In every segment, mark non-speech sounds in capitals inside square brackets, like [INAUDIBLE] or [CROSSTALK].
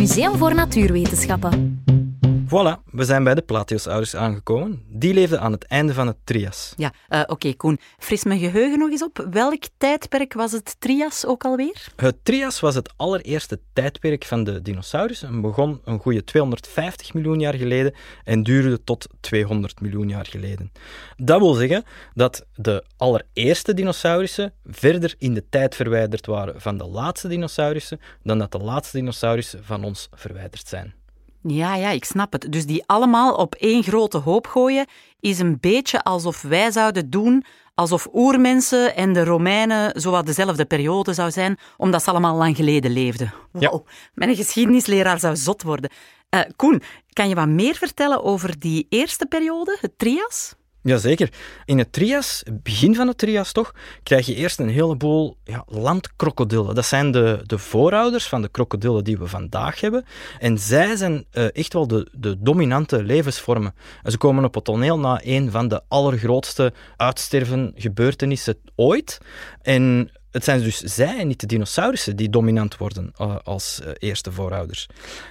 Museum voor Natuurwetenschappen. Voilà, we zijn bij de Plateosaurus aangekomen. Die leefde aan het einde van het Trias. Ja, uh, oké, Koen. Fris mijn geheugen nog eens op. Welk tijdperk was het Trias ook alweer? Het Trias was het allereerste tijdperk van de dinosaurussen en begon een goede 250 miljoen jaar geleden en duurde tot 200 miljoen jaar geleden. Dat wil zeggen dat de allereerste dinosaurussen verder in de tijd verwijderd waren van de laatste dinosaurussen dan dat de laatste dinosaurussen van ons verwijderd zijn. Ja, ja, ik snap het. Dus die allemaal op één grote hoop gooien, is een beetje alsof wij zouden doen alsof oermensen en de Romeinen zowat dezelfde periode zou zijn, omdat ze allemaal lang geleden leefden. Wow, ja. mijn geschiedenisleraar zou zot worden. Uh, Koen, kan je wat meer vertellen over die eerste periode, het Trias? Jazeker. In het trias, begin van het trias toch, krijg je eerst een heleboel ja, landkrokodillen. Dat zijn de, de voorouders van de krokodillen die we vandaag hebben. En zij zijn uh, echt wel de, de dominante levensvormen. En ze komen op het toneel na een van de allergrootste uitsterven gebeurtenissen ooit. En het zijn dus zij niet de dinosaurussen die dominant worden uh, als uh, eerste voorouders.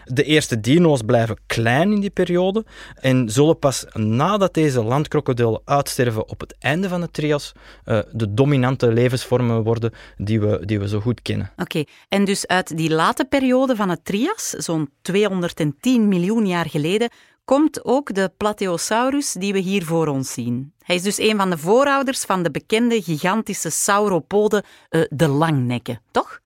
De eerste dino's blijven klein in die periode en zullen pas nadat deze landkrokodillen uitsterven op het einde van het trias uh, de dominante levensvormen worden die we, die we zo goed kennen. Oké, en dus uit die late periode van het trias, zo'n 210 miljoen jaar geleden, komt ook de Plateosaurus die we hier voor ons zien. Hij is dus een van de voorouders van de bekende gigantische sauropoden, uh, de langnekken, toch?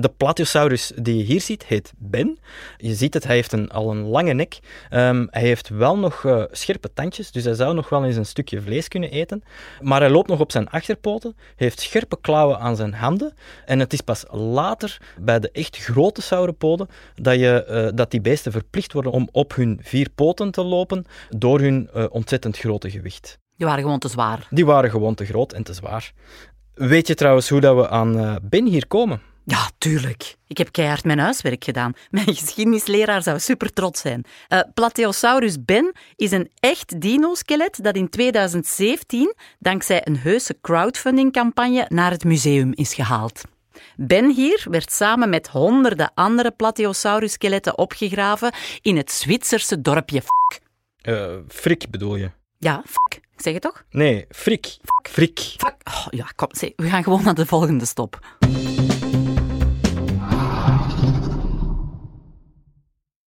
De Plateosaurus die je hier ziet, heet Ben. Je ziet het, hij heeft een, al een lange nek. Um, hij heeft wel nog uh, scherpe tandjes, dus hij zou nog wel eens een stukje vlees kunnen eten. Maar hij loopt nog op zijn achterpoten, heeft scherpe klauwen aan zijn handen. En het is pas later, bij de echt grote sauropoden, dat, je, uh, dat die beesten verplicht worden om op hun vier poten te lopen door hun uh, ontzettend grote gewicht. Die waren gewoon te zwaar. Die waren gewoon te groot en te zwaar. Weet je trouwens hoe dat we aan Ben hier komen? Ja, tuurlijk. Ik heb keihard mijn huiswerk gedaan. [LAUGHS] Mijn geschiedenisleraar zou super trots zijn. Uh, Plateosaurus Ben is een echt dino-skelet dat in 2017, dankzij een heuse crowdfunding-campagne, naar het museum is gehaald. Ben hier werd samen met honderden andere Plateosaurus-skeletten opgegraven in het Zwitserse dorpje F. Uh, Frik bedoel je? Ja, F. Zeg het toch? Nee, Frik. Frik. Oh, ja, kom, we gaan gewoon naar de volgende stop.